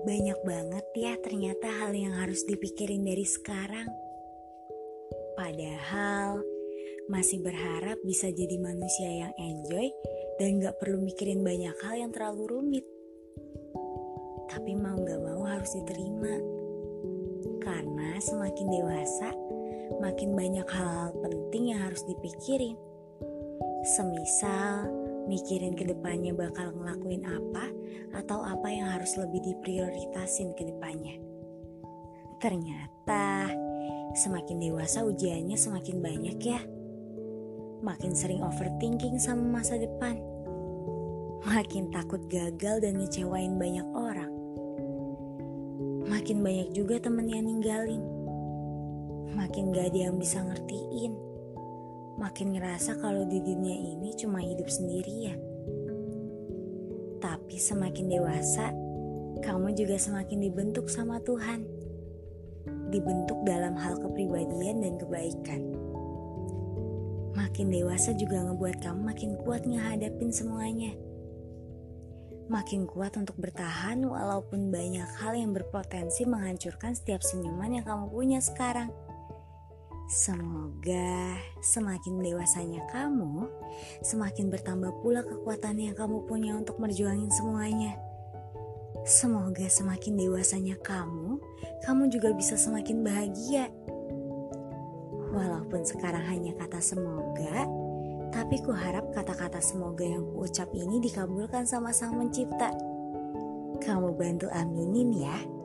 Banyak banget ya ternyata hal yang harus dipikirin dari sekarang. Padahal masih berharap bisa jadi manusia yang enjoy dan gak perlu mikirin banyak hal yang terlalu rumit. Tapi mau gak mau harus diterima. Karena semakin dewasa, makin banyak hal-hal penting yang harus dipikirin. Semisal, mikirin ke depannya bakal ngelakuin apa atau apa yang harus lebih diprioritasin ke depannya. Ternyata semakin dewasa ujiannya semakin banyak ya. Makin sering overthinking sama masa depan. Makin takut gagal dan ngecewain banyak orang. Makin banyak juga temen yang ninggalin. Makin gak ada yang bisa ngertiin makin ngerasa kalau di dunia ini cuma hidup sendirian. Tapi semakin dewasa, kamu juga semakin dibentuk sama Tuhan. Dibentuk dalam hal kepribadian dan kebaikan. Makin dewasa juga ngebuat kamu makin kuat ngehadapin semuanya. Makin kuat untuk bertahan walaupun banyak hal yang berpotensi menghancurkan setiap senyuman yang kamu punya sekarang. Semoga semakin dewasanya kamu, semakin bertambah pula kekuatan yang kamu punya untuk merjuangin semuanya. Semoga semakin dewasanya kamu, kamu juga bisa semakin bahagia. Walaupun sekarang hanya kata semoga, tapi ku harap kata-kata semoga yang kuucap ini dikabulkan sama Sang Mencipta. Kamu bantu aminin ya.